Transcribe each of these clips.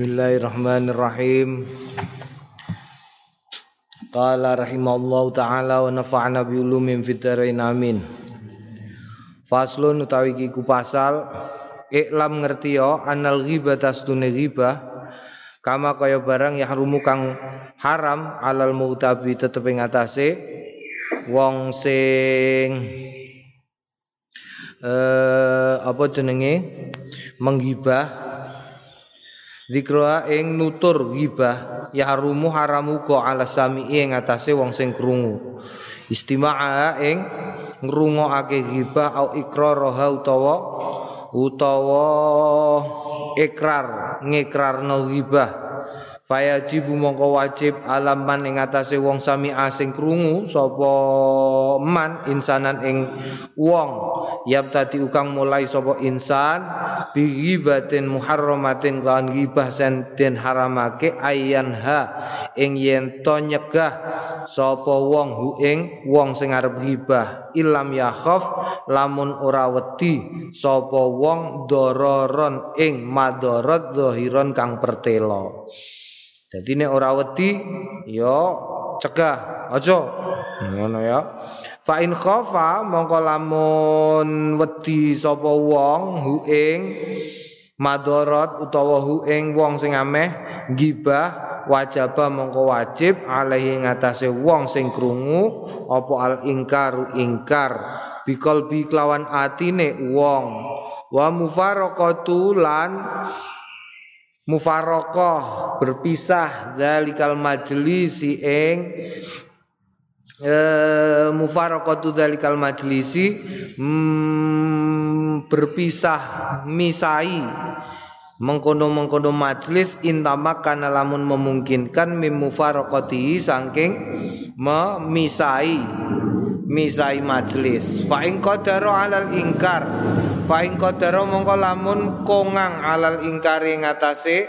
Bismillahirrahmanirrahim. Qala rahimallahu taala wa nafa'na bi ulumin fitarain amin. Faslun utawi iki ku pasal iklam ngerti yo anal ghibah tasdune ghibah kama kaya barang ya harumu kang haram alal mu'tabi tetep ing atase wong sing eh apa jenenge menggibah Zikra ing nutur ghibah ya harumu haramu ko ala sami'i ing atase wong sing krungu. Istima'a ing ngrungokake ghibah au ikraraha utawa utawa ikrar ngikrarno ghibah Fayajibu mongko wajib alaman ing atase wong sami asing krungu sapa man insanan ing wong. Yap tadi ukang mulai sapa insan bi ghibatin muharramatin kan ghibah sen den haramake ayan ha ing yen to nyegah sapa wong hu ing wong sing arep ghibah ilam yakhaf lamun ora wedi sapa wong dororon ing madarat zahiron kang pertelo Jadi nek ora wedi ya cegah, aja. Ngono ya. Fa in khafa mongko lamun wedi sapa wong hu ing madarat utawa hu ing wong sing ameh gibah wajaba mongko wajib alaihi ngatasé wong sing krungu apa al ingkar ingkar bikol bi kelawan atine wong wa mufaraqatu lan mufarokoh berpisah dalikal majlisi ing e, mufarokotu dalikal majlisi mm, berpisah misai mengkono-mengkono majlis intamak karena lamun memungkinkan mim mufarokoti saking memisai misai majlis. Fa ing qadara alal ingkar. Fa ing qadara mongko lamun kongang alal ingkari ngatasé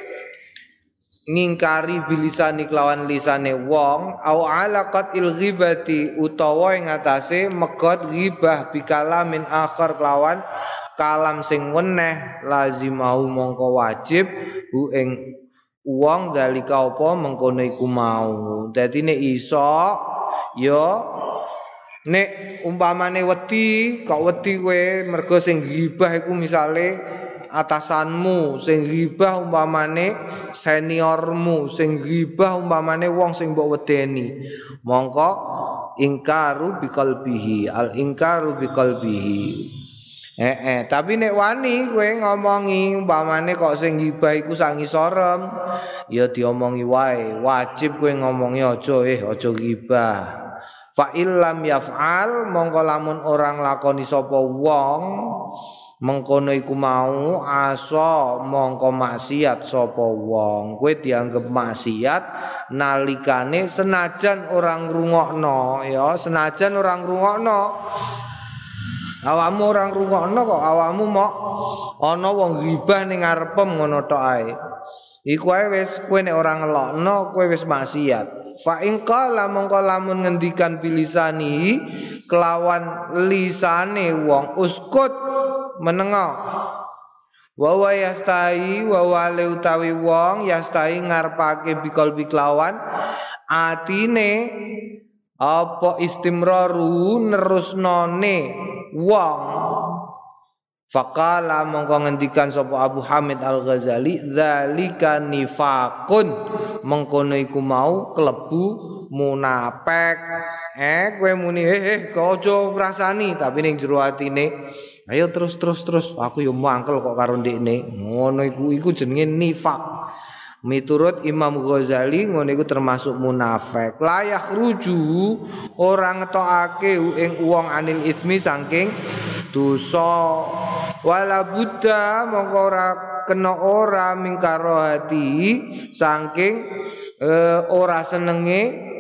ngingkari bilisani kelawan lisane wong au alaqat il ghibati utawa ing ngatasé megot ghibah bikalamin akhar kelawan kalam sing weneh lazimau mongko wajib hu ing wong dalika apa mengkono iku mau. Dadi nek iso ya Nek umpamane wedi, kok wedi kowe mergo sing ghibah iku misale atasanmu, sing ghibah umpamane seniormu, sing ghibah umpamane wong sing mbok wedeni. Mongko ingkaru biqalbihi, al ingkaru biqalbihi. Eh, eh, tapi nek wani kowe ngomongi umpamane kok sing ghibah iku sangisorem, ya diomongi wae. Wajib kowe ngomongi aja eh aja ghibah. Fa illam yaf'al mongko lamun orang lakoni sapa wong mengkono iku mau aso mongko maksiat sapa wong. Kowe dianggep maksiat nalikane senajan orang rungokno ya senajan orang rungokno awamu orang rungokno kok awamu mok ana wong ghibah ning ngarepem ngono tok ae. Iku ae wis kowe nek ora ngelokno kowe wis maksiat Fa in qala mongko lamun ngendikan bilisani kelawan lisane wong uskut menengo. Wa yastai wa wale utawi wong yastai ngarepake bikol biklawan atine apa istimraru nerusnone wong Faqala mongko ngendikan Abu Hamid Al Ghazali zalika nifakun mengkono iku mau klebu munafik eh kowe muni eh eh aja ngrasani? Tapi ning jero atine ayo terus terus terus. Aku yo mangkel kok karo ndekne. Ngono iku iku jenenge nifak Miturut Imam Ghazali ngono iku termasuk munafik. Layak ruju orang ngetokake ing wong anil ismi saking dosa. Wala buddha mongko ora kena ora mingkaro hati saking uh, ora senenge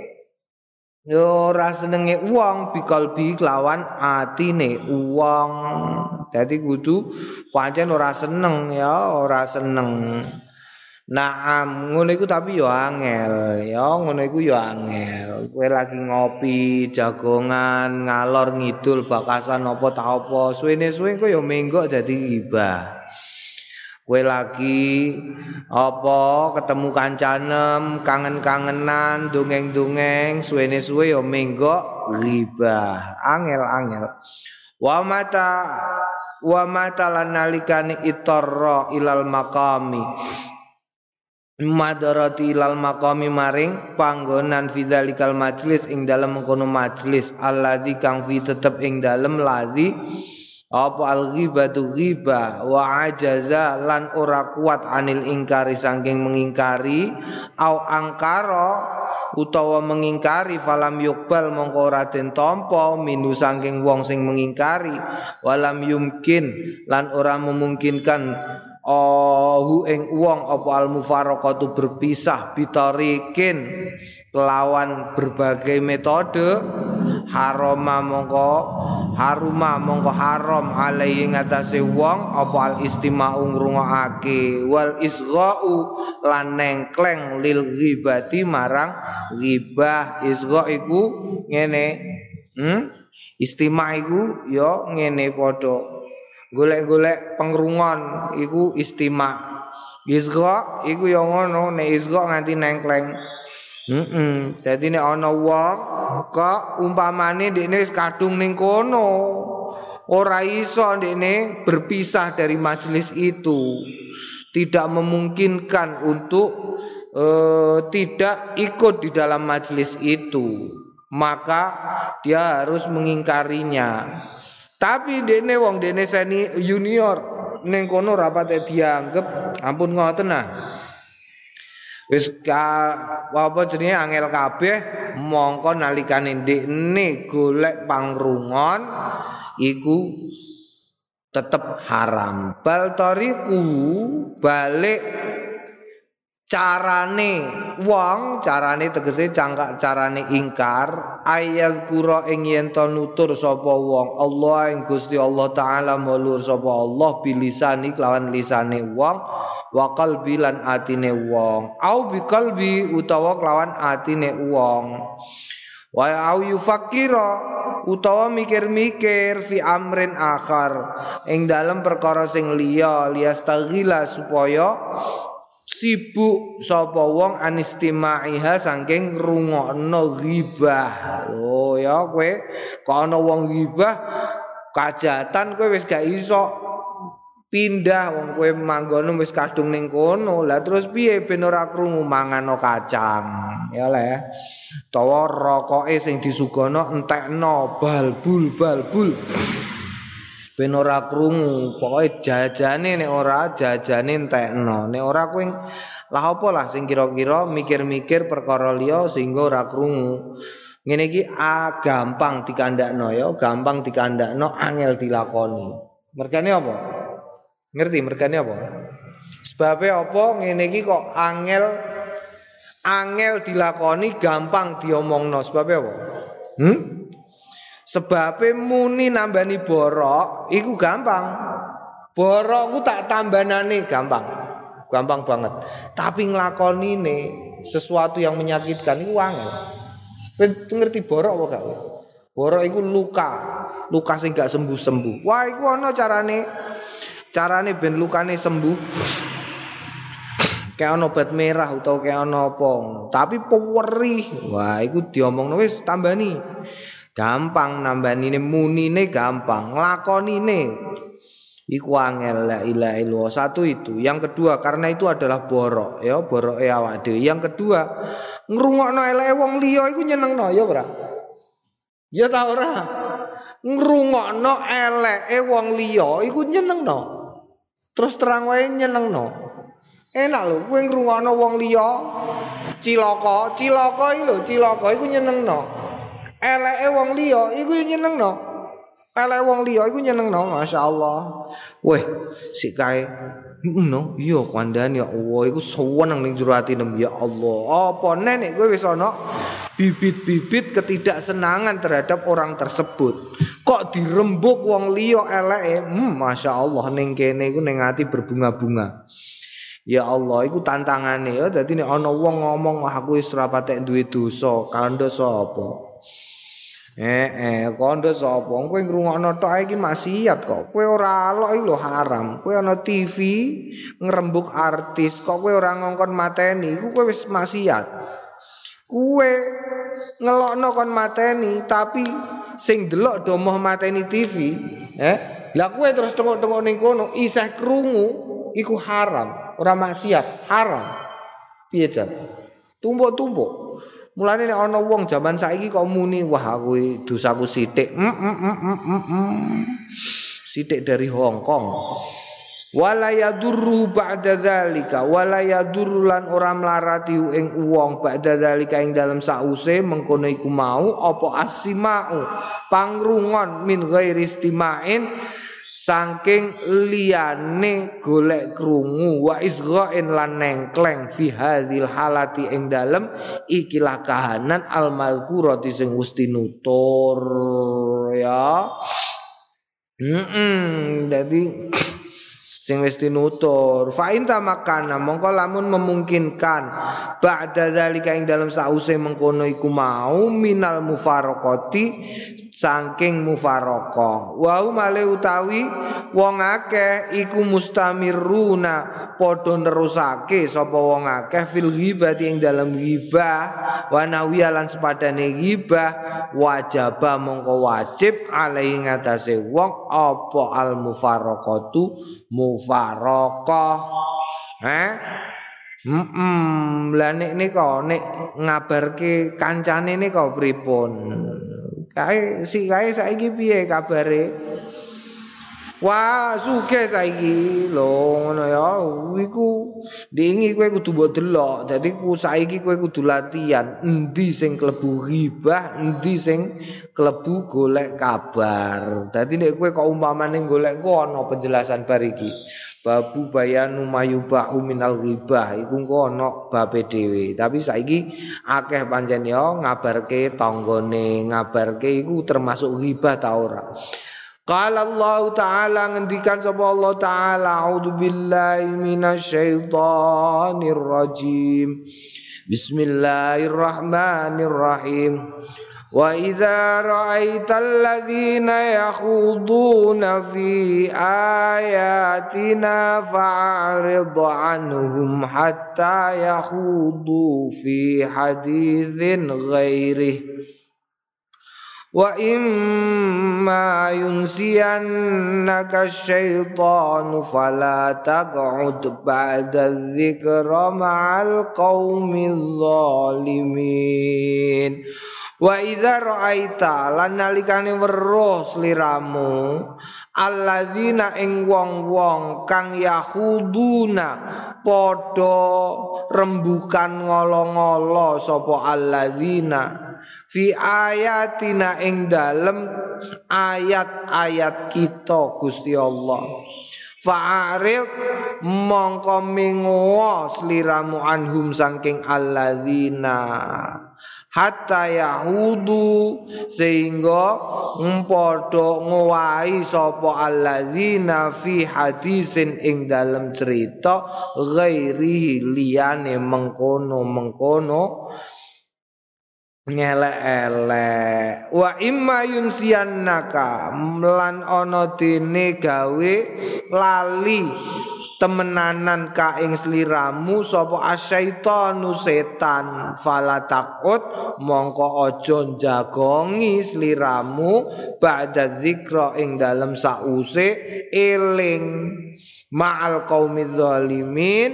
ora senenge wong bikalbi kelawan atine wong. Dadi kudu pancen ora seneng ya, ora seneng. Naam, ngono iku tapi yo angel, ya ngono iku yo angel. Kowe lagi ngopi, jagongan, ngalor ngidul bakasan apa ta apa, suwene-suwe kok yo menggok dadi gibah. Kue lagi apa ketemu kancanem kangen-kangenan dongeng-dongeng suwene suwe yo menggok riba angel-angel wa mata wa mata lan nalikane ilal maqami madarati ilal maqami maring panggonan fidzalikal majlis ing dalem mengkono majlis. Alladzi kang fi tetep ing dalem ladzi apa al ghibatu ghibah wa ajaza lan ora kuat anil ingkari saking mengingkari au angkara utawa mengingkari falam yukbal mongko ora den tampa minu saking wong sing mengingkari walam yumkin lan ora memungkinkan Ohu ing wong apa al mufaraqatu berpisah bitarikin kelawan berbagai metode. Haroma mongko haruma mongko haram alaihi ngatasé wong apa al istima'u ngrungokake. Wal isgha'u lan nengkleng lil ghibati marang ghibah. Isgha iku ngene hmm? istima' iku ya ngene padha golek-golek pengrungon iku istima isga iku ya ngono nek isga nganti nengkleng Heeh. Mm -mm. Dadi nek ana wong kok umpamane dekne wis kadung ning kono, ora iso dekne berpisah dari majelis itu. Tidak memungkinkan untuk uh, tidak ikut di dalam majelis itu. Maka dia harus mengingkarinya. Tapi dene wong dene seni junior ning kono rapate dianggep ampun ngoten nah. Wis ka apa jenenge angel kabeh mongko nalikane ndekne golek pangrungon iku tetep haram. Bal tariku balik carane wong carane tegese cangkak carane ingkar. Ayat kura ing yen nutur sapa wong. Allah ing Gusti Allah taala mulur sapa Allah bilisani kelawan lisane wong. Wa qalbi lan atine wong. Au bi qalbi utawa kelawan atine wong. Wa au yufakira utawa mikir-mikir fi amrin akhar. Ing dalem perkara sing liya liyastaghila supaya sibuk sapa wong anistimaiha saking ngrungokno ghibah. Lho ya kowe kok ana wong ghibah kajatan kowe wis gak iso pindah wong kowe manggon wis kadung ning kono. Lah terus piye ben ora krungu mangano kacang? Ya le. Tawa rokoke sing disugono entekno balbul balbul. Ben ora krungu pokoke jajane nek ora jajane entekno. Nek ora kuwi lah apa lah sing kira-kira mikir-mikir perkara liya sehingga ora krungu. Ngene iki ah, gampang dikandakno ya gampang dikandakno angel dilakoni. Mergane apa? Ngerti mergane apa? Sebabnya apa ngene iki kok angel angel dilakoni gampang diomongno? Sebabnya apa? Hmm Sebabnya muni nambani borok iku gampang. Borok ku tak tambanane gampang. Gampang banget. Tapi ini sesuatu yang menyakitkan iku angel. ngerti borok apa gak? Borok iku luka. Luka sing gak sembuh-sembuh. Wah, iku ana carane. Carane ben lukane sembuh. kayak ono obat merah atau kayak ono apa. Tapi peweri. Wah, iku diomongno wis tambani. Gampang nambanine munine gampang, nglakonine iku angel la ilaha illallah. Satu itu. Yang kedua karena itu adalah borok ya, boroke awak dhewe. Yang kedua, ngrungokno eleke wong liya iku nyenengno ya ora? Ya ta ora? Ngrungokno eleke wong liya iku nyenengno. Terus terang wae nyenengno. Enak lho kowe ngrungokno wong liya cilaka, cilaka iki lho, cilaka iku nyenengno. Eleke wong liya iku nyenengno. Eleke wong liya iku nyenengno, masyaallah. Weh, sik kae no, iya kandhane ya Allah iku seneng ning jero atine ya Allah. Apa nenek kowe wis ana bibit-bibit ketidaksenangan terhadap orang tersebut. Kok dirembuk wong liya eleke? Hmm, masyaallah ning kene iku ning ati berbunga-bunga. Ya Allah, iku tantangane ya. Dadi nek ana wong ngomong aku wis ora patek duwe dosa, kandha sapa? Eh eh kondo sapa? Kowe ngrungokno tok iki maksiat kok. Kowe ora alok iki lho haram. Kowe ana TV ngrembug artis kok kowe ora ngongkon mateni iku kowe wis maksiat. Kowe ngelokno kon mateni tapi sing delok domoh mateni TV, eh? Lah kowe terus tengok-tengok ning kono isih krungu iku haram, ora maksiat, haram. Piye jan? Tumbuk-tumbuk. Mulane nek ana wong jaman saiki kok muni wah aku dosaku sithik. Mm, mm, mm. Sithik dari Hong Kong. Wala yadurru ba'da dzalika wala yadurru lan ora mlarati ing wong ba'da dzalika ing dalem sause mengkono iku mau apa asimau pangrungon min ghairi istimain saking liyane golek krungu wa isghain lan nengkleng fi hadzal halati ing dalem ikilah kahanan al mazkurati sing gusti nutur ya. Heeh dadi sing wis tinutur fa in tamakana mongko lamun memungkinkan ba'da zalika ing dalam sause mengkono iku mau minal mufaraqati saking mufaraqah wa male utawi wong akeh iku mustamiruna padha nerusake sapa wong akeh fil ghibati ing dalam ghibah wa nawiyalan sepadane ghibah wajaba mongko wajib alai ngatasé wong apa al mufaraqatu mufaraqah eh Hmm, lah nek nika nek ngabarke kancane nika pripun? Kae si kae saiki piye kabare? Wah, suke saiki lho ngono ya. Iku dingi kowe kudu mbok delok. Dadi ku saiki kowe kudu latihan endi sing klebu ghibah, endi sing klebu golek kabar. Dadi nek kowe kok umpamane golek ku ana penjelasan bar iki. Babu bayanu mayubahu minal ghibah iku engko ana babe dhewe. Tapi saiki akeh pancen ya ngabarke tanggane, ngabarke iku termasuk ghibah ta ora. Qala Allah Ta'ala ngendikan sapa Allah Ta'ala A'udzu billahi minasyaitonir rajim Bismillahirrahmanirrahim Wa idza ra'aital ladzina yakhuduna fi ayatina fa'rid 'anhum hatta yakhudu fi haditsin ghairihi Wa imma yunsiyannaka syaitanu fala taq'ud ba'da dzikra ma'al qaumil zalimin. Wa idza ra'aita lan nalikane weruh sliramu alladzina ing wong-wong kang yahuduna padha rembukan ngolo-ngolo sapa alladzina fi ayatina ing dalem ayat-ayat kita Gusti Allah. Fa'arid mongko mingo sliramu anhum saking alladzina. Hatta yahudu sehingga padha ngowahi sapa alladzina fi hadisin ing dalem cerita ghairi liyane mengkono mengkono ngelek-elek wa imma yunsiyannaka lan ana dene gawe lali temenanan ka ing sliramu sapa asyaitanu setan. Fala takut mongko aja jagongi sliramu ba'da dzikra ing dalem sause eling ma'al qaumidz zalimin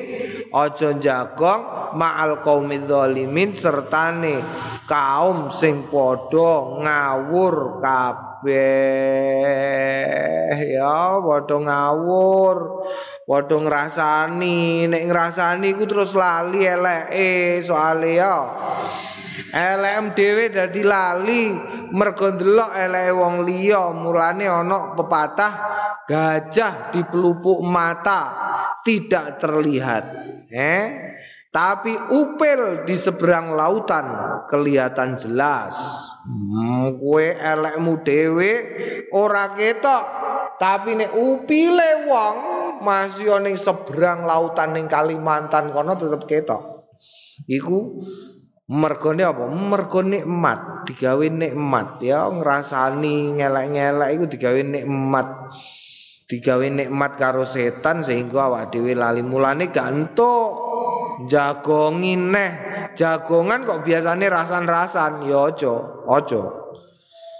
aja jagong ma'al qaumidz zalimin sertane kaum sing padha ngawur kabeh. Ya padha ngawur padha ngrasani. Nek ngrasani ku terus lali eleke soale ya elem dhewe dadi lali mergo ndelok eleke wong liya mulane ana pepatah gajah di pelupuk mata tidak terlihat eh? Tapi upil di seberang lautan kelihatan jelas. Hmm, elekmu dewe ora ketok tapi nek upile wong masih ning seberang lautan ning Kalimantan kono tetep ketok. Iku Mergone apa? Mergo nikmat, digawe nikmat ya ngrasani ngelek-ngelek iku digawe nikmat. Digawe nikmat karo setan sehingga awak dhewe lali mulane gak entuk jagongi neh. Jagongan kok biasane rasan-rasan ya aja, aja.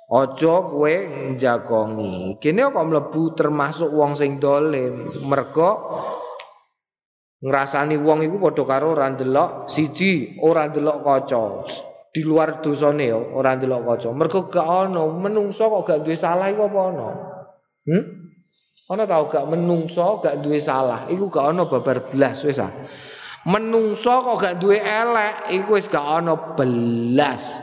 Aja kowe jagongi. Kene kok mlebu termasuk wong sing dolim. Mergo ngrasani wong iku padha karo ora ndelok siji ora ndelok kaca. Di luar dosane ora ndelok kaca. Mergo gak ana menungso kok gak duwe salah iku apa ana hm ana tau gak menungso gak duwe salah? Iku gak ana babar blas wis ah. Menungso kok gak duwe elek iku wis gak ana belas.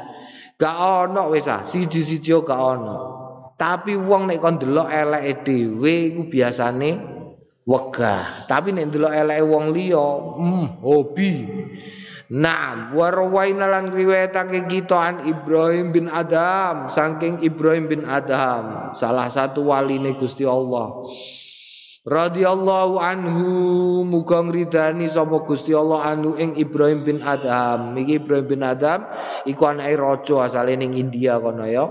Gak ana wis ah. Siji-siji gak ana tapi wong nek kon delok eleke dhewe iku biasane wegah tapi nek ndelok eleke wong liya hmm hobi Nah, warwaina lan riwayatake kita an Ibrahim bin Adam, saking Ibrahim bin Adam, salah satu waline Gusti Allah. Radhiyallahu anhu muga ngridani sapa Gusti Allah anu ing Ibrahim bin Adam. Iki Ibrahim bin Adam iku anake raja asale ning India kono ya.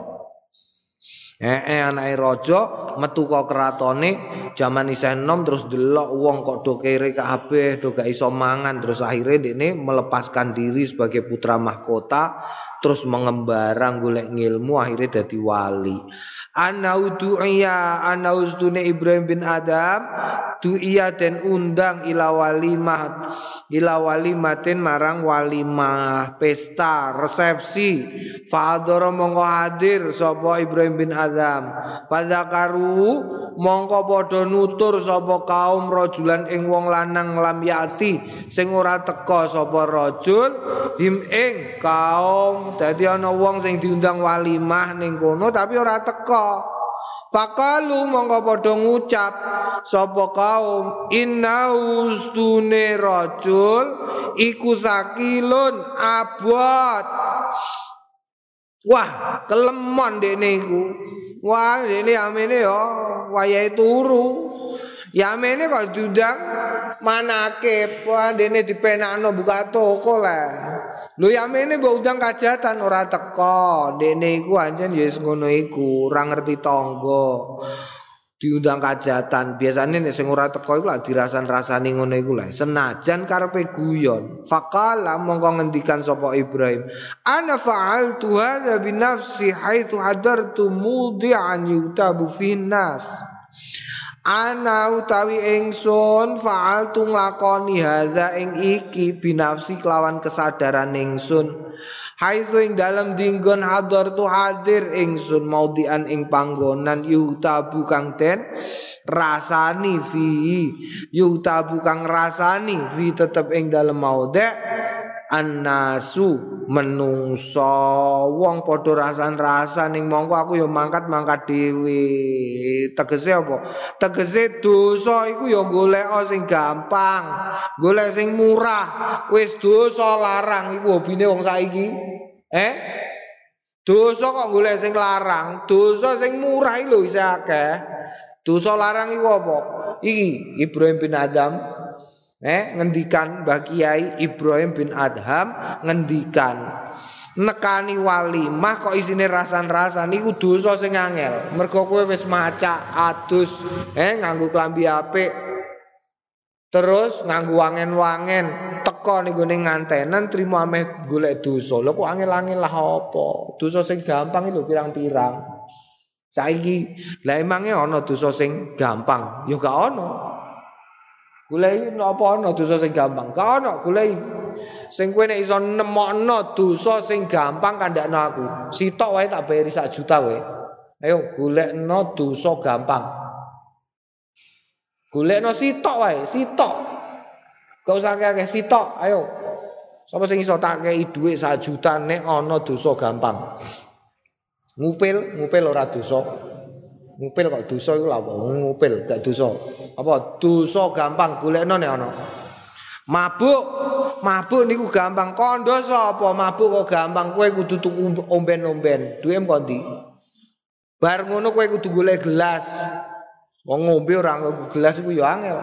Eh, anake raja metu kok keratone jaman isih enom terus delok wong kok do kere kabeh do iso mangan terus akhirnya dekne melepaskan diri sebagai putra mahkota terus mengembarang golek ngilmu akhirnya dadi wali. Ana udu'iya ana Ibrahim bin Adam du'iya den undang ila walimah ila walimatin marang walimah. Pesta resepsi. Fa'adhara mongko hadir sapa Ibrahim bin Adam fadzakaru mongko padha nutur sapa kaum rajulan ing wong lanang lam yati sing ora teka sapa rajul him ing kaum. Dadi ana wong sing diundang walimah ning kono tapi ora teka Fakalu mongko padha ngucap sapa kaum inna ustune iku sakilun abot Wah, kelemon dekne iku. Wah, dekne amene yo wayahe turu. Yamene kok diundang manake, wah dene dipenakno buka toko lah. Lho yamene mbok undang kajatan ora teko. Dene iku anjen ya wis ngono iku, ora ngerti tangga. Diundang kajatan, biasane nek sing ora teko iku lak dirasan-rasani ngono iku lah. Senajan karepe guyon. Faqala mongko ngendikan sapa Ibrahim, "Ana fa'altu hadza bi nafsi haitsu hadartu mudi'an yutabu finnas." Ana utawi ingsun faal tu nglakoni hadza ing iki binafsi kelawan kesadaran ingsun. Haitsu ing dalem dinggon hadar tu hadir ingsun maudian ing panggonan yutabu kang den rasani fi yutabu kang rasani fi tetep ing dalem maudhe annasu menungso. Wong padha rasan-rasan ning mongko aku ya mangkat-mangkat dhewe. Tegese apa? Tegese dosa iku ya golek sing gampang golek sing murah. Wis dosa larang iku hobine wong saiki. Eh? Dosa kok golek sing larang? Dosa sing murah lho isih akeh. Dosa larang iku apa? Iki Ibrahim bin Adam eh ngendikan Mbah Kiai Ibrahim bin Adham ngendikan nekani walimah kok isine rasan-rasan? Niku dosa sing angel. Mergo kowe wis maca adus eh nganggo klambi apik. Terus nganggo wangen-wangen teko niku ning ngantenan trimo ameh golek dosa. Lho kok angel-angel lah apa? Dosa sing gampang itu pirang-pirang. Saiki lah emange ana dosa sing gampang? Ya gak ana Goleki napa ana dosa sing gampang? Ka ana goleki. Sing kowe nek iso nemokno dosa sing gampang kandakno aku. Sitok wae tak bayari sak juta wae. Ayo golekno dosa gampang. Golekno sitok wae, sitok. Gak usah akeh sitok, ayo. Sapa sing iso tak kei dhuwit sak juta nek ana dosa gampang. Ngupil, ngupil ora dosa. Ngupil kok dosa iku lha ngupil gak dosa. Apa dosa gampang golekno nek ana. Mabuk, mabuk niku gampang. Kondo sapa mabuk kok gampang. Kowe kudu tuku omben-omben. Duwe kondi. Bar ngono kowe kudu golek gelas. Wong ngombe ora gelas iku ya angel.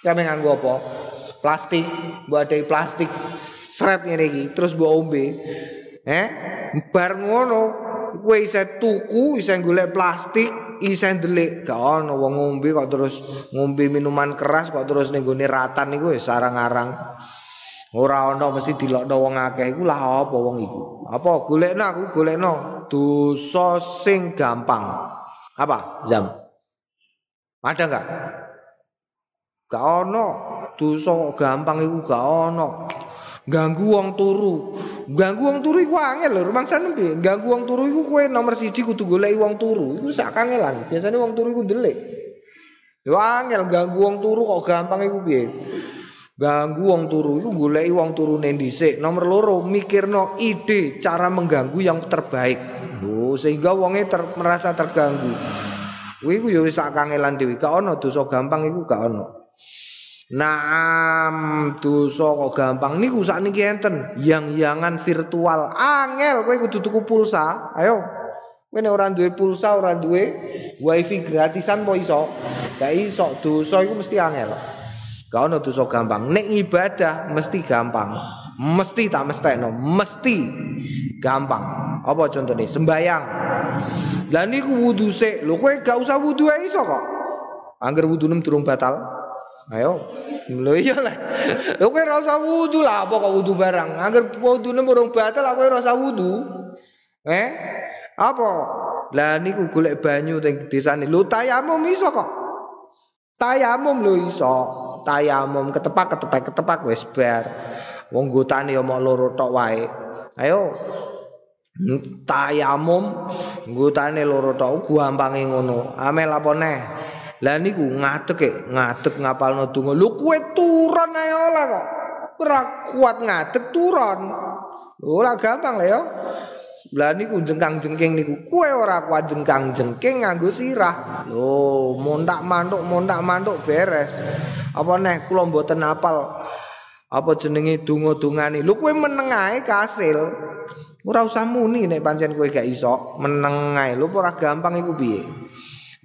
Kame nganggo apa? Plastik, mbok plastik. sret ngene iki terus mbok ombe. Eh, bar ngono kowe isih tuku, isih golek plastik, isih ndelik. Ono wong ngombe kok terus ngombe minuman keras kok terus ning gone ratan niku sarang-arang. Ora ana mesti dilokno wong akeh iku lah apa wong iku. Apa golekno aku golekno dosa sing gampang. Apa? Jam. Ada enggak? Gak ono dosa gampang iku gak ono. Ganggu wong turu. Ganggu wong turu iku angel lho, rumangsane piye? Ganggu wong turu iku kowe nomor siji kudu goleki wong turu. Iku sak kangelan. Biasane wong turu iku ndelik. Yo angel ganggu wong turu kok gampang iku piye? Ganggu wong turu iku goleki wong turune dhisik. Nomor loro mikirno ide cara mengganggu yang terbaik. Lho, sehingga wonge ter, merasa terganggu. Kuwi iku yo wis sak kangelan dhewe. Gak ono dosa gampang iku gak ono. Naam dosa kok gampang. Niku sakniki enten yang-yangan virtual. Angel kowe kudu tuku pulsa. Ayo. Kowe nek ora duwe pulsa ora duwe wifi gratisan po iso? Gak iso. Dosa iku mesti angel. Gak ono dosa gampang. Nek ibadah mesti gampang. Mesti tak mestekno. Mesti gampang. Apa contohnya sembayang. Lah niku wudu sik. Lho kowe gak usah wudu iso kok? Angger wudu nem durung batal Ayo. Lho iya lah. Lho kowe ora usah wudu lah apa kok wudu barang. Angger wudune murung batal aku ora usah wudu. Eh? Apa? Lah niku golek banyu teng desane. Lho tayamum iso kok. Tayamum lho iso. Tayamum ketepak ketepak ketepak wis bar. Wong gotane ya mok loro tok wae. Ayo. Tayamum gotane loro tok gampange ngono. Amel apa neh? Lah niku ngadeg e, ngadeg ngapalno donga. Lho kowe turun ae ora kok. Ora kuat ngadeg turun. Ora gampang lah ya. Lah niku jengkang-jengking niku kowe ora kuat jengkang-jengking nganggo sirah. Lho, mondak mantuk mondak mantuk beres. Apa neh kula mboten apal apa jenenge donga-dongane. Lho kowe meneng ae kasil. Ora usah muni nek pancen kowe gak iso meneng ae. Lho ora gampang iku piye?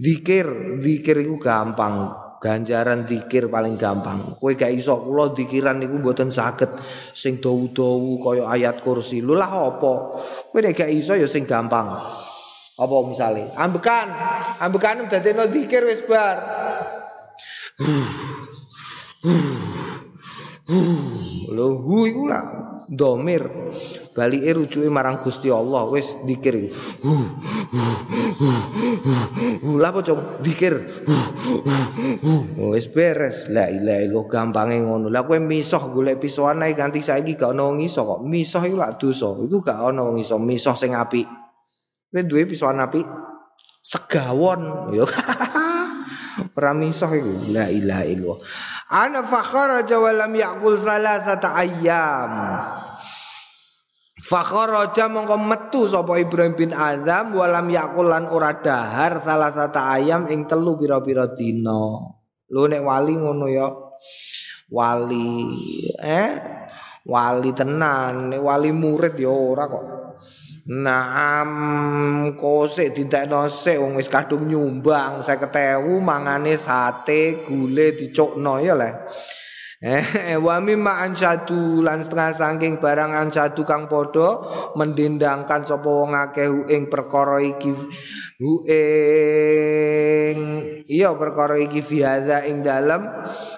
Zikir, zikir itu gampang. Ganjaran zikir paling gampang. Kowe gak iso kula zikiran niku mboten saged sing dawu-dawu kaya ayat kursi. Lho lah apa? Kowe gak iso ya sing gampang. Apa misale? Ambekan. Ambekan dadekno zikir wis bar. Lho hu iku lah domir balike rujuke marang Gusti Allah wis dikir. Apa cok dikir. Wis beres. La ilaha illallah gampange ngono. Lah kowe misoh golek pisoan ae ganti saiki gak ono wong iso kok. Misoh iku lak dosa. Iku gak ono wong iso misoh sing apik. Kowe duwe pisoan apik? Segawon. Yo. Ora misoh iku. La ilaha illallah ana fakharaja wa lam yaqul thalathata ayyam Fakharaja mongko metu sapa Ibrahim bin Azam walam yakulan ora dahar salah satu ayam ing telu pira-pira dina. Lho nek wali ngono ya. Wali eh wali tenan, nek wali murid ya ora kok. Naam kosek didekno sik wong wis kadung nyumbang 50.000 mangane sate gule dicukno ya le. Eh wa mimma ansatu lan setengah saking barang ansatu kang padha mendendangkan sapa wong akeh ing perkara iki. Ing iya perkara iki fi ing dalem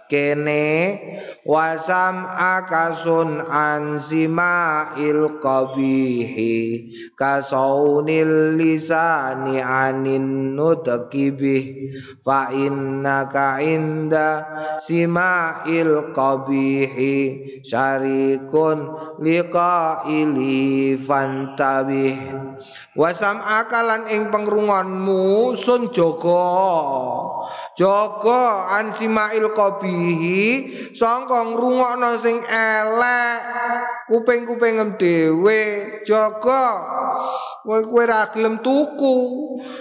kene wasam akasun ansima il qabihi kasaunil lisani anin nutqibi fa innaka inda sima il qabihi syarikun liqaili fantabih. Wasam akalan ing pengrungonmu sun jaga jaga ansimail qabihi sangka ngrungokno sing elek kuping-kupingem dhewe jaga. Kowe kowe ra gelem tuku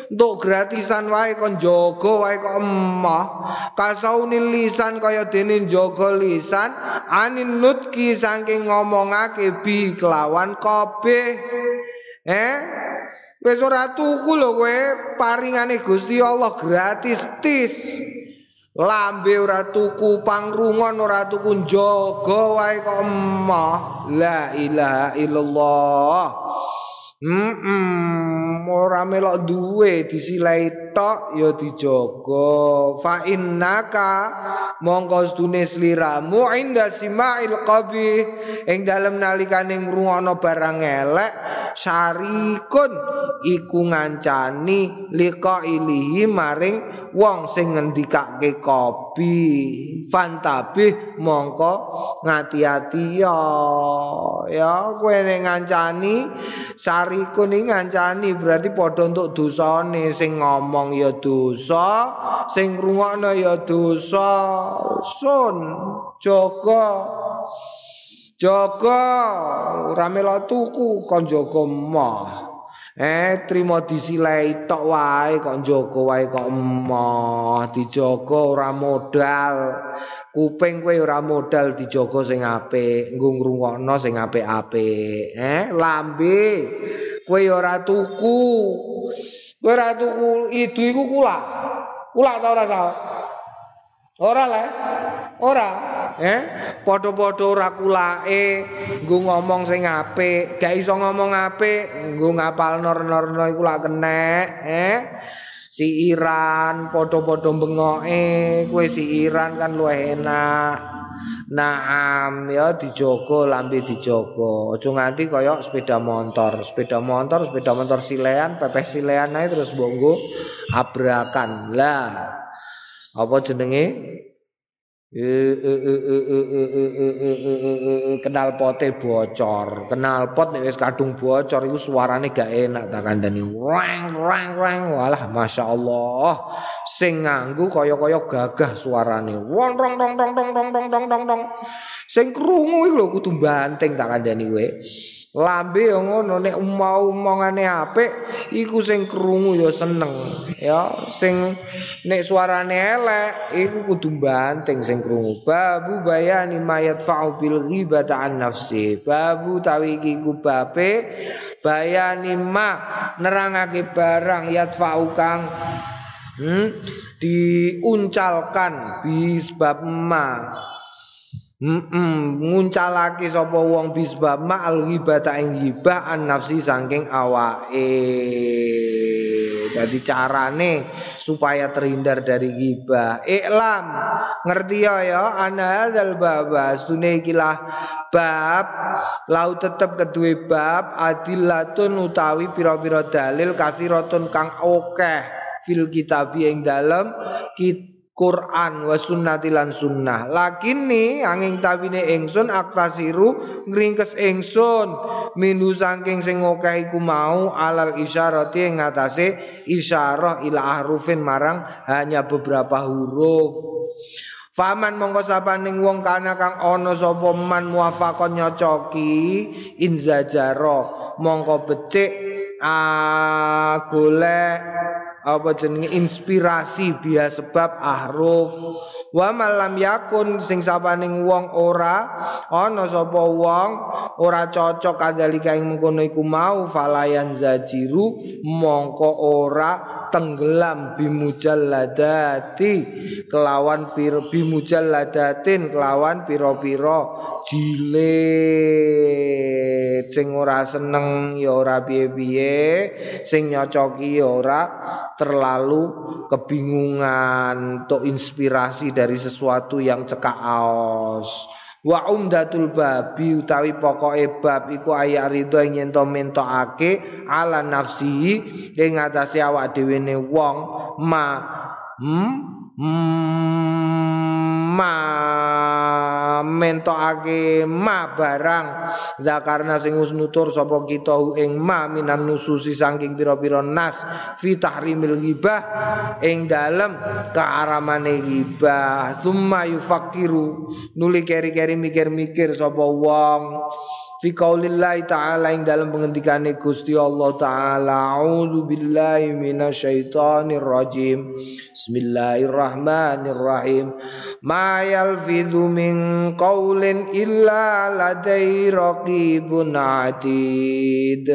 untuk gratisan wae kon jaga wae kok emah kasaunil lisan kaya dene jaga lisan anin nutki saking ngomongake bi kelawan kabeh. Eh Wis ora tuku lho kowe paringane Gusti Allah gratis tis. Lambe ora tuku pangrungon ora tuku jaga wae kok emoh. La ilaha illallah. Hmm, ora melok duwe disilai tok ya dijaga. Fa innaka mongko sedune sliramu inda sima'il qabi ing dalem nalikane ngrungokno barang elek syarikun. Iku ngancani liqa ilihi maring wong sing ngendikake kopi fantabih mongko ngati-ati ya. Ya kowe nek ngancani sariku ning ngancani berarti padha untuk dosane. Sing ngomong ya dosa sing ngrungokno ya dosa. Sun jaga. Ora melok tuku kon jaga mah Eh trimo disilai tok wae kok njogo wae kok emoh. Dijogo ora modal. Kuping kowe ora modal dijogo sing apik. Nggo ngrungokno sing apik-apik. Eh lambe. Kowe ora tuku. Kowe ora tuku. Idu iku kula kula ta ora salah ora le ora eh? Padha-padha ora kulake nggo ngomong sing apik. Gak iso ngomong apik nggo ngapal nor-norno iku lak kenek eh? Si Iran padha-padha bengoke kowe si Iran kan luwih enak. Naam ya dijogo lambe dijogo. Aja nganti kaya sepeda motor. Sepeda motor sepeda motor silean pepeh silean ae terus bonggo abrakan. Lah apa jenenge kenal pote bocor kenal pot nek wis kadung bocor iku suarane gak enak tak kandhani rang rang rang walah masyaallah sing nganggo kaya-kaya gagah suarane wong rong rong rong rong rong rong rong rong sing krungu iku lho kudu banteng tak kandhani kowe lambe yo ngono nek mau omongane apik iku sing krungu ya seneng. Ya sing nek suarane elek iku kudu banteng sing krungu. Babu bayani mayat fa'u bil ghibata an nafsi. Babu tawi iki ku bape bayani ma nerangake barang yatfa'u kang hmm, diuncalkan bisbab ma Mm nguncalake sapa wong bisbab ma'al ghibata ing ghibah an nafsi saking awake. Jadi carane supaya terhindar dari ghibah. Iklam ngerti ya ya ana hadzal baba stune ikilah bab lau tetep kedue bab adillatun utawi pira-pira dalil kathiratun kang akeh fil kitab ing dalem kita Quran wa sunnati lan sunnah. Lakini angin tawine ingsun aktasiru ngringkes ingsun minu saking sing akeh iku mau alal isyarati ing ngatasé isyarah ila ahrufin marang hanya beberapa huruf. Faman mongko sapaning wong kana kang ana sapa man muwafaqon nyocoki inzajaro mongko becik a golek apa jenenge inspirasi biya sebab ahruf. Wa malam yakun sing sabaning wong ora ana sapa wong ora cocok kadalika ing mengkono iku mau falayan zajiru mongko ora tenggelam bimujalladati kelawan pir bimujalladatin kelawan pira-pira jilid. Sing ora seneng ya ora piye-piye sing nyocoki ya ora terlalu kebingungan untuk inspirasi dari sesuatu yang cekak aos wa umdatul babi utawi pokoke bab iku ayat ridho yen to mentokake ala nafsi ing ngatasi awak dhewe wong ma hmm? Ma mentokake ma barang. Zakarna sing wis nutur sapa kita ing ma minan nususi saking pira-pira nas. Fi tahrimil ghibah ing dalem kearamane ghibah. Summa yufakiru nuli keri-keri mikir-mikir sapa wong fi qaulillahi ta'ala ing dalam pengendikane Gusti Allah taala a'udzu billahi minasyaitonir rajim bismillahirrahmanirrahim. Ma yalfidhu min qaulin illa ladai raqibun atid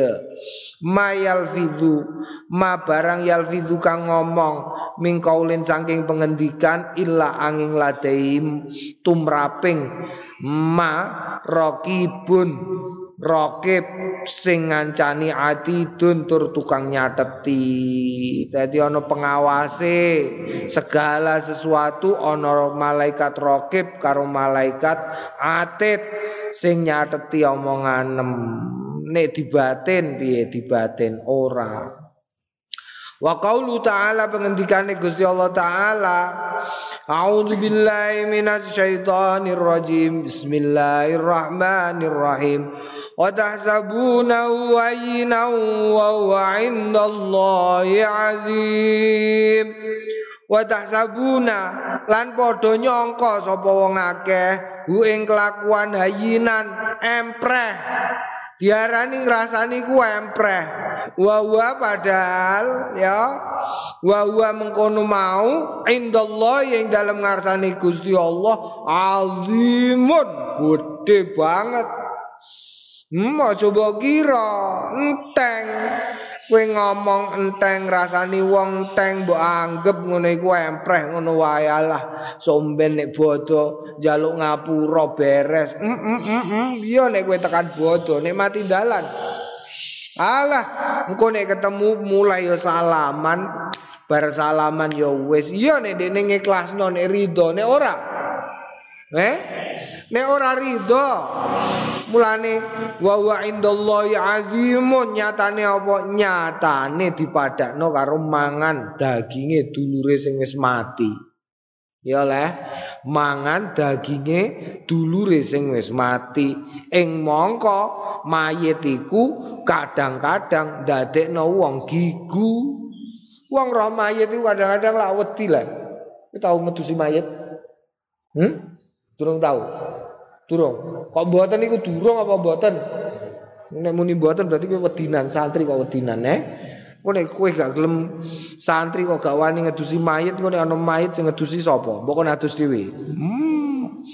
ma yalfidhu ma barang yalfidhu kang ngomong min qaulin saking pengendikan illa angin ladaim tumraping ma raqibun raqib sing ngancani atidun tur tukang nyateti. Dadi ana pengawase segala sesuatu ana malaikat raqib karo malaikat atid sing nyateti omonganem nek dibatin piye dibatin ora. Wa qaulu ta'ala pengendikane Gusti Allah taala A'udzu billahi minasyaitonir rajim Bismillahirrahmanirrahim. Wa tahsabunahu hayyinan wa 'indallahi 'azim Wa tahsabuna lan padha nyangka sapa wong akeh hu ing kelakuan hayyinan empreh. Diarani ngrasani ku empreh. Wa padahal ya wa wa mengkono mau indallah yang dalam ngarsani Gusti Allah azimun gede banget. Hmm, coba kira enteng kowe ngomong enteng rasani wong enteng mbok anggap ngono iku empreh ngono wae lah somben nek bodo njaluk ngapura beres. Mm, mm, mm, iya nek kowe tekan bodo nek mati dalan. Alah engko nek ketemu mulai ya salaman. Bar salaman ya wis. Iya nek dene ngikhlasno nek rido nek ora eh? Nek ora rido mulane wa wa indallahi azimun nyatane apa? Nyatane dipadakno karo mangan daginge dulure sing wis mati. Ya leh mangan daginge dulure sing wis mati. Ing mongko mayit iku kadang-kadang ndadekno wong gigu. Wong roh mayit iku kadang-kadang lak wedi lah tau ngedusi mayit? Hmm durung tahu Durung. Kok mboten niku durung apa mboten? Nek muni mboten berarti kowe wedinan santri kok wedinan eh. Kok nek kowe gak gelem santri kok gak wani ngedusi mayit kok nek ana mayit sing ngedusi sapa? Mbok kon adus dhewe. Hmm.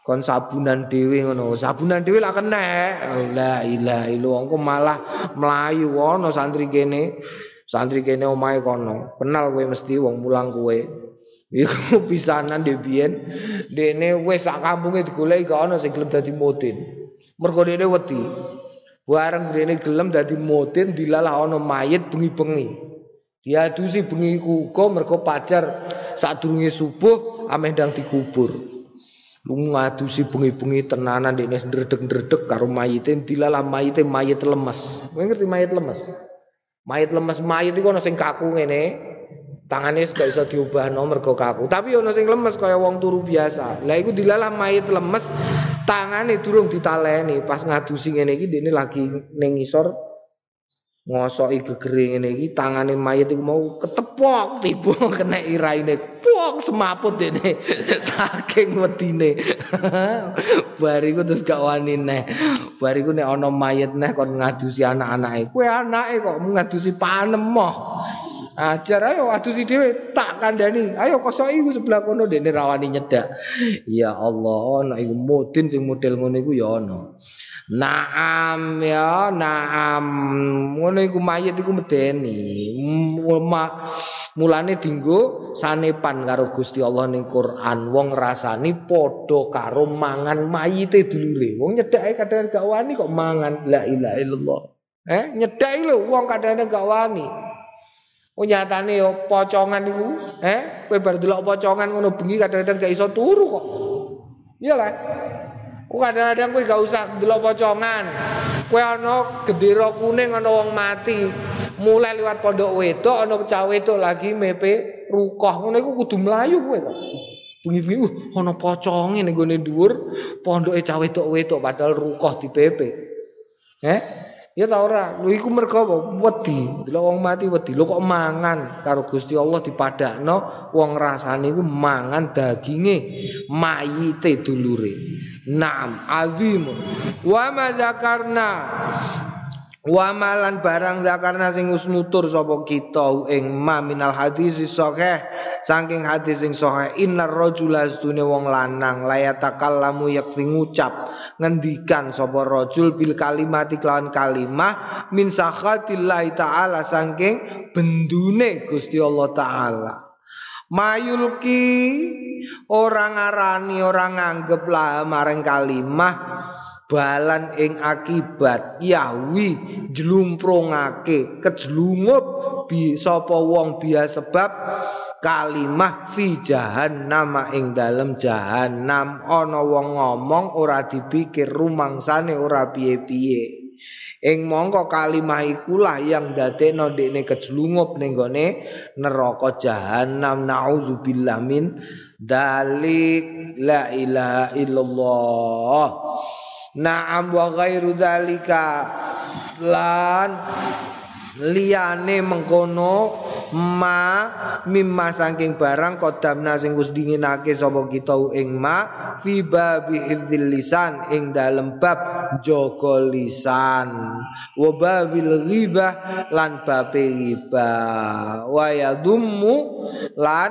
Kon sabunan dhewe ngono. Sabunan dhewe lak kena. La ilaha illallah kok malah melayu ana santri kene. Santri kene omahe kono. Kenal kowe mesti wong mulang kowe. Iku pisanan dhewe dene wis sak kampunge digoleki gak ana sing gelem dadi mutin. Mergo dene wedi. Bareng dene gelem dadi mutin dilalah ana mayit bengi-bengi. Diadusi bengi ku uga mergo pacar sadurunge subuh ameh ndang dikubur. Lu ngadusi bengi-bengi tenanan dene ndredeg-ndredeg karo mayite dilalah mayite mayit lemes. Kowe ngerti mayit lemes? Mayit lemes mayit iku ana sing kaku ngene. Tangane gak iso diubah nomor go kaku. Tapi ono sing lemes kaya wong turu biasa. Lah iku dilalah mayit lemes, tangane durung ditaleni. Pas ngadusi ngene iki dene lagi ning ngisor ngosoki gegere ngene iki tangane mayit iku mau ketepok tiba kena iraine. Pok semaput dene saking wedine. Bariku terus gak wani neh. Bariku nek ana mayit neh kon ngadusi anak-anake. Kowe anake kok ngadusi panem moh. Ajar ayo adusi dhewe tak kandhani. Ayo kosoki ku sebelah kono dene rawani nyedak. Ya Allah, ana iku mudin sing model ngono iku ya ana. Naam ya, naam. Ngono iku mayit iku medeni. Mulane dinggo sanepan karo Gusti Allah ning Quran. Wong rasani padha karo mangan mayite dulure. Wong nyedake kadang gak wani kok mangan. La ilaha illallah. Eh, nyedaki lho wong kadang gak wani. Oh nyatane yo pocongan iku, eh kowe bar delok pocongan ngono bengi kadang-kadang gak iso turu kok. Iya lah. Kok kadang-kadang kowe gak usah delok pocongan. Kowe ana gendera kuning ana wong mati. Mulai liwat pondok wedok ana cah wedok lagi mepe rukoh ngono iku kudu mlayu kowe kok. Bengi-bengi uh ana poconge ning gone dhuwur pondoke cah wedok-wedok padahal rukoh di PP. Eh? Ya ta ora, lho iku mergo? Wedi. Delok wong mati wedi. Lho kok mangan karo Gusti Allah dipadakno wong rasane iku mangan daginge mayite dulure. Naam, azim. Wa ma Wa malan barang zakarna sing wis nutur sapa kita ing ma minal hadis sahih saking hadis sing sahih innar rajula astune wong lanang layatakallamu yakti ngucap ngendikan sapa rajul bil kalimat kelawan kalimah min sakhatillahi taala saking bendune Gusti Allah taala. Mayulki orang arani orang nganggep lah maring kalimah balan ing akibat yahwi jlumprungake kejlungup bi sapa wong biasa sebab kalimah fi jahannam ing dalem jahannam. Ana wong ngomong ora dipikir rumangsane ora piye-piye. Ing mongko kalimah ikulah yang dadekno dekne kejlungup ning gone neraka jahannam. Naudzubillah min dalik. La ilaha illallah Naam wa ghairu dzalika lan liyane mengkono ma mimma saking barang kodamna sing wis dinginake sapa kita ing ma fi babi hifdzil lisan ing dalem bab jaga lisan. Wa babil ghibah lan babe ghibah. Wa yadummu lan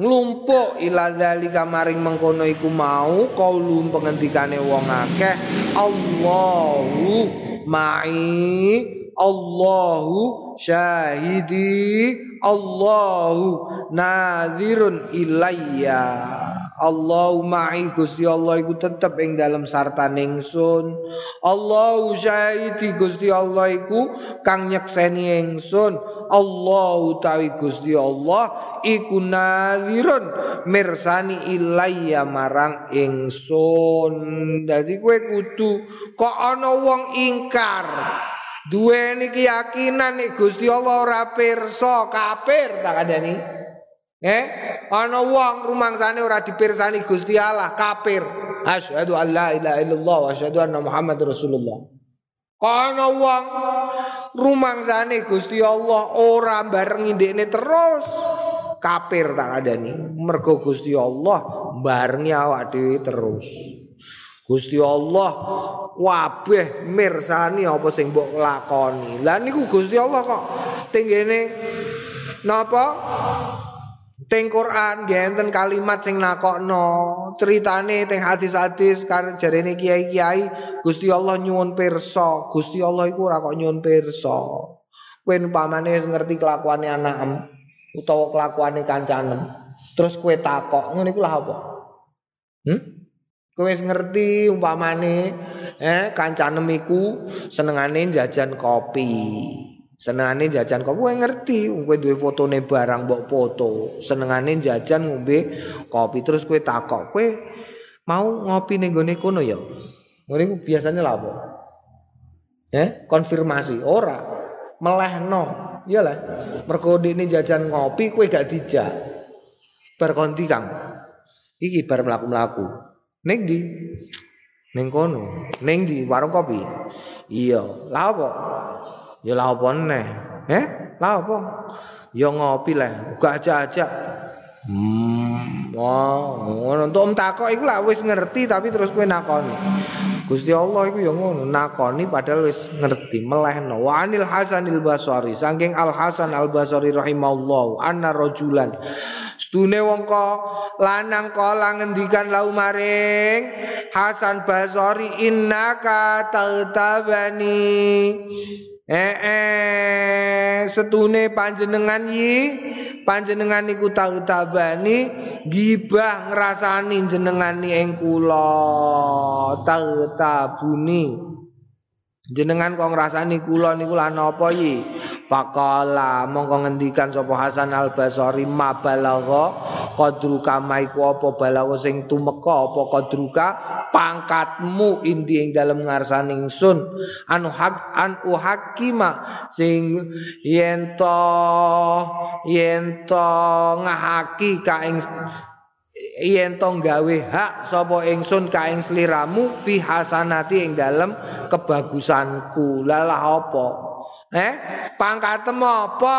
nglumpuk ila zalika maring mengkono iku mau kaulun pengendikane wong akeh Allahu ma'i Allahu syahidi Allahu nadhirun ilayya. Allahu ma'i Gusti Allah iku tetep ing dalam sarta ningsun. Allahu syahidi Gusti Allah iku kang nyekseni ingsun. Allahu tawi Gusti Allah iku nadhirun mirsani ilayya marang ingsun. Dadi kowe kudu kok ana wong ingkar duweni keyakinan nek Gusti Allah ora pirsa kafir tak adani eh ana wong rumangsane ora dipirsani Gusti Allah kafir asyhadu an la ilaha illallah wa asyhadu anna muhammadar rasulullah Ana wong rumangsane Gusti Allah ora barengi ndekne terus kafir tak adani. Mergo Gusti Allah barengi awak dhewe terus. Gusti Allah kabeh mirsani apa sing mbok lakoni. Lah niku Gusti Allah kok tenggene napa? Teng Quran enten kalimat sing nakokno, ceritane teng hadis-hadis karena jarene kiai-kiai Gusti Allah nyuwun pirsa, Gusti Allah iku ora kok nyuwun pirsa. Kowe umpamane ngerti kelakuane anakem utawa kelakuane kancanem, terus kowe takok, ngene iku lah apa? Hmm? Kowe ngerti umpamane eh kancanem iku senengane jajan kopi. Senengane jajan kok kowe ngerti, kowe duwe fotone barang mbok foto. Senengane jajan ngombe kopi terus kowe takok, kowe mau ngopi ning gone kono ya? Ngene iku biasanya lha apa? Eh, konfirmasi ora. Melehno. Iyalah. Mergo ini jajan ngopi kowe gak dijak. Bar konti Kang. Iki bar mlaku-mlaku. Ning di Ning kono. Ning di warung kopi. Iya. Lah apa? Ya lah apa neh? Eh? Lah apa? Ya ngopi lah, gak aja-aja. Hmm, wah, entuk om takok iku lah wis ngerti tapi terus kowe nakoni. Gusti Allah iku ya ngono, nakoni padahal wis ngerti, melehno. Wa anil Hasanil Basri, saking Al Hasan Al Basri rahimahullah, anna rajulan Stune wong lanang kala ngendikan lau maring. Hasan Basri innaka tatabani Eh, eh setune panjenengan yi panjenengan niku tau tabani gibah ngrasani jenengani ing kula. Tau tabuni jenengan kok ngrasani kula niku lan apa yi faqala mongko ngendikan sapa Hasan Al Basri mabalagha qadruka maiku apa balagha sing tumeka apa qadruka pangkatmu indi ing dalem ngarsane ingsun? Anu hak an uhakima sing yen to yen to ngahaki ka ing yen to gawe hak sapa ingsun ka ing sliramu fi hasanati ing dalem kebagusanku. Lalah apa? Eh? Pangkatem apa?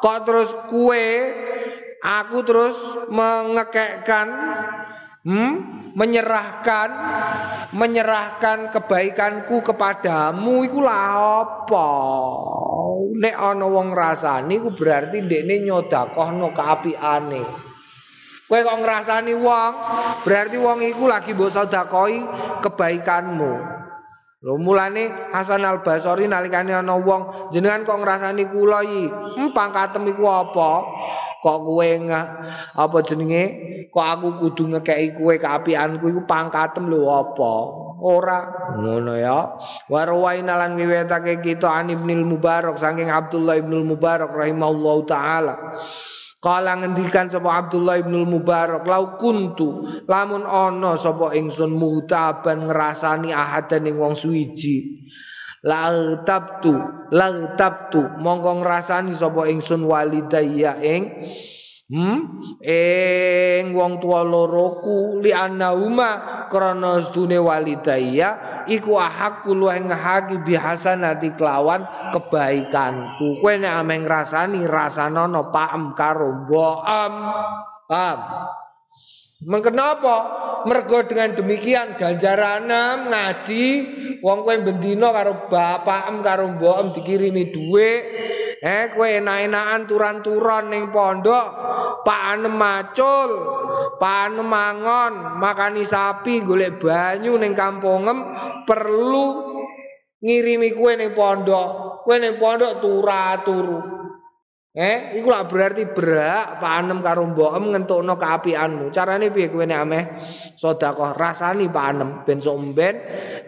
Kok terus kue aku terus mengekekkan hmm? Menyerahkan menyerahkan kebaikanku kepadamu. Iku lah apa? Nek ana wong ngrasani iku berarti ndekne nyodakohno kaapiane Kowe kok ngrasani wong, berarti wong iku lagi mbok sedakoi kebaikanmu. Lho mulane Hasan Al Basri nalikane ana wong jenengan kok ngrasani kula iki, hmm, pangkatem iku apa? Kok kowe apa jenenge? Kok aku kudu ngekeki kowe kaapianku iku pangkatem lho apa? Ora ngono ya. Wa rawaina lan wiwetake kita An Ibnul Mubarak saking Abdullah Ibnul Mubarak rahimahullahu taala. Kala ngendikan sapa Abdullah ibn Mubarak lau kuntu lamun ana sapa ingsun mutaban ngrasani ahadan ing wong suwiji. La tabtu la mongko ngrasani sapa ingsun walidayya ing Hmm? Ing wong tua loroku li annauma krana sedune walidayya iku ahakku luwih ngehaki bihasanati kelawan kebaikanku. Kowe ameng ngrasani rasanono paem karo mbokem. Paham? Mengkenapa? Mergo dengan demikian ganjaran ngaji wong kowe bendina karo bapakem karo mbokem dikirimi dhuwit Eh kowe enak-enakan turan-turan ning pondok, panem macul, panem mangon, makani sapi, golek banyu ning kampungem perlu ngirimi kowe ning pondok. Kowe ning pondok turu-turu. Eh, iku lah berarti berak panem karo mbokem ngentokno kaapianmu. Carane piye kowe nek ameh sedekah rasani panem ben sok ben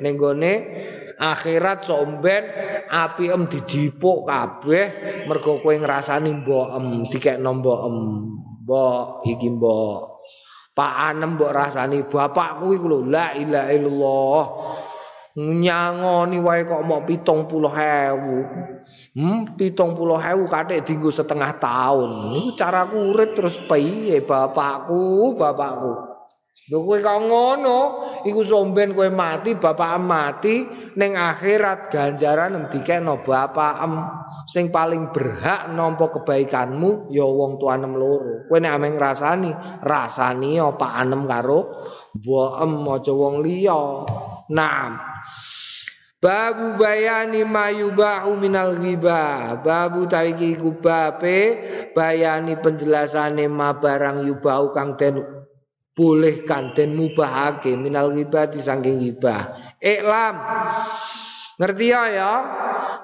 ning gone akhirat somben api em dijipuk kabeh mergo kowe ngrasani mbok em dikekno mbok em mbok iki mbok Pak Anem mbok rasani bapakku iku lho la ilaha illallah. Nyangoni wae kok mau pitung puluh hewu hmm pitung puluh hewu setengah tahun. Ini caraku urip terus piye bapakku bapakku Lho kowe ngono, iku somben kowe mati, bapak mati ning akhirat ganjaran dikekno bapakem sing paling berhak nampa kebaikanmu ya wong tuanem loro. Kowe nek ameng rasani, rasani ya Pak karo mbokem aja wong liya. Naam. Babu bayani mayubahu minal ghibah Babu taiki kubape Bayani penjelasane ma barang yubahu kang den bolehkan dan mubahake minal ghibati saking ghibah. Iklam. Ngerti ya ya?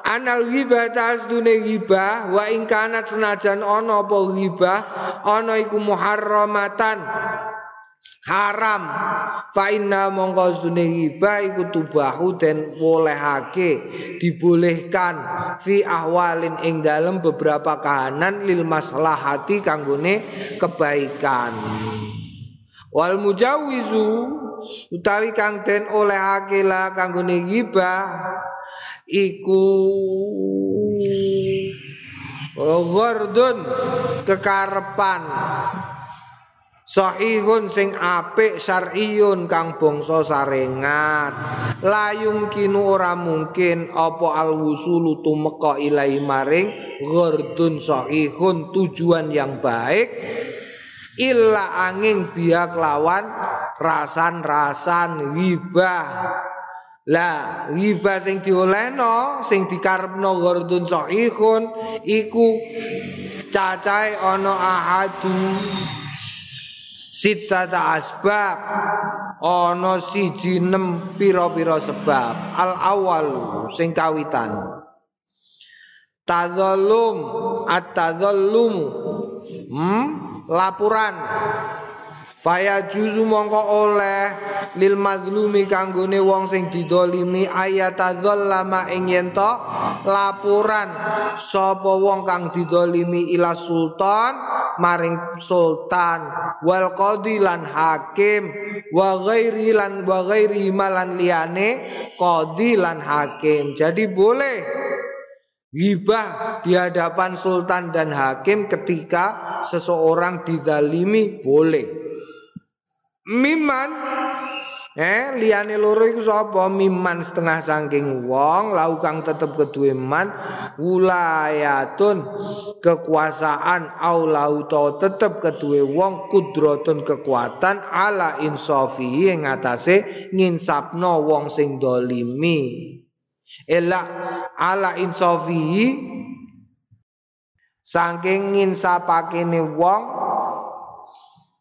Anal ghibah tasdune ghibah wa ing kanat senajan ana apa ghibah ana iku muharramatan haram fa inna mongko sedune ghibah iku tubahu den bolehake dibolehkan fi ahwalin ing dalem beberapa kahanan lil maslahati kanggone kebaikan wal mujawizu utawi kang den olehake la kanggone ghibah iku ghardun kekarepan. Sahihun sing apik syar'iyun kang bangsa sarengat layung kinu ora mungkin apa al wusulu tumeka ilahi maring. Ghardun sahihun tujuan yang baik illa angin biak lawan rasan-rasan ghibah lah ghibah sing diolehno sing dikarepno ghardun sahihun iku cacahe ana ahadu sitata asbab ana siji nem pira-pira sebab. Al awal sing kawitan. Tadzallum at-tadzallum hmm laporan Faya juzu mongko oleh lil mazlumi kanggone wong sing didolimi ayat lama ing yen laporan sapa wong kang didolimi ila sultan maring sultan. Wal lan hakim wa ghairi lan wa ghairi malan liyane qadi lan hakim. Jadi boleh Hibah di hadapan sultan dan hakim ketika seseorang didalimi boleh. miman Eh liyane loro iku sapa miman setengah saking wong lau kang tetep keduwe man wulayatun kekuasaan au lau to tetep keduwe wong kudratun kekuatan ala insafi ing atase nginsapno wong sing dolimi ela ala insafi saking nginsapakene wong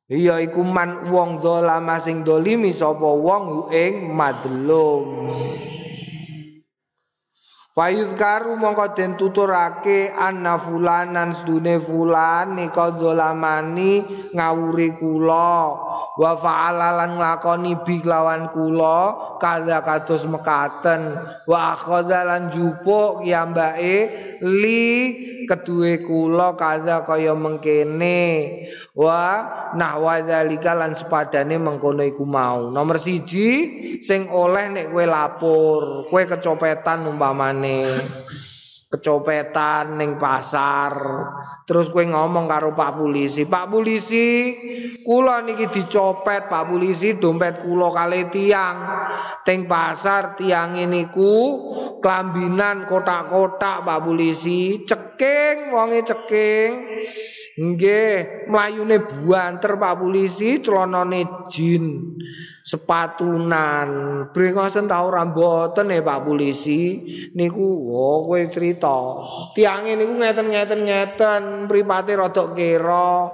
Iya iku man wong dolama sing dolimi sapa wong ing madlum. Fayuzkaru mongko den tuturake anna fulanan sedune fulan nika dolamani ngawuri kula. Wa fa'alalan nglakoni bi lawan kula kadha kados mekaten. Wa akhadhalan jupuk kiambake li kedue kula kadha kaya mengkene. Wa nahwa dzalika lan sepadane mengkono iku mau. Nomor siji sing oleh nek kowe lapor kowe kecopetan umpamane kecopetan ning pasar. Terus kowe ngomong karo Pak Polisi Pak Polisi kula niki dicopet Pak Polisi dompet kula kali tiang. Teng pasar tiang niku kelambinan kotak-kotak Pak Polisi ceking wonge ceking Nggih, mlayune buanter Pak Polisi, celanane jin, sepatunan. Brengosen ta ora mboten e Pak Polisi. Niku oh kowe crita. Tiange niku ngeten-ngeten ngeten, mripate rada kira.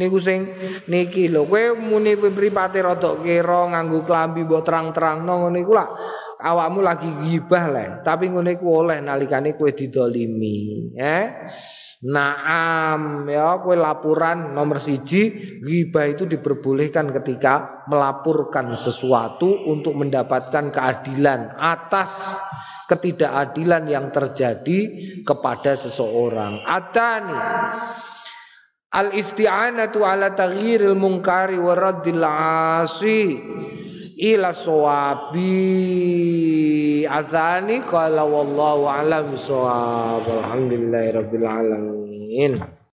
Niku sing niki lho, kowe muni mripate rada kira nganggo klambi mbok terang-terangno ngene iku lak awakmu lagi gibah lah, tapi ngene iku oleh nalikane kowe didolimi, eh? Naam ya kue laporan nomor siji Ghibah itu diperbolehkan ketika melaporkan sesuatu untuk mendapatkan keadilan atas ketidakadilan yang terjadi kepada seseorang. Atani al isti'anatu ala taghyiril munkari wa raddil asi ila sawabi azani qala wallahu alam sawab alhamdulillahi rabbil alamin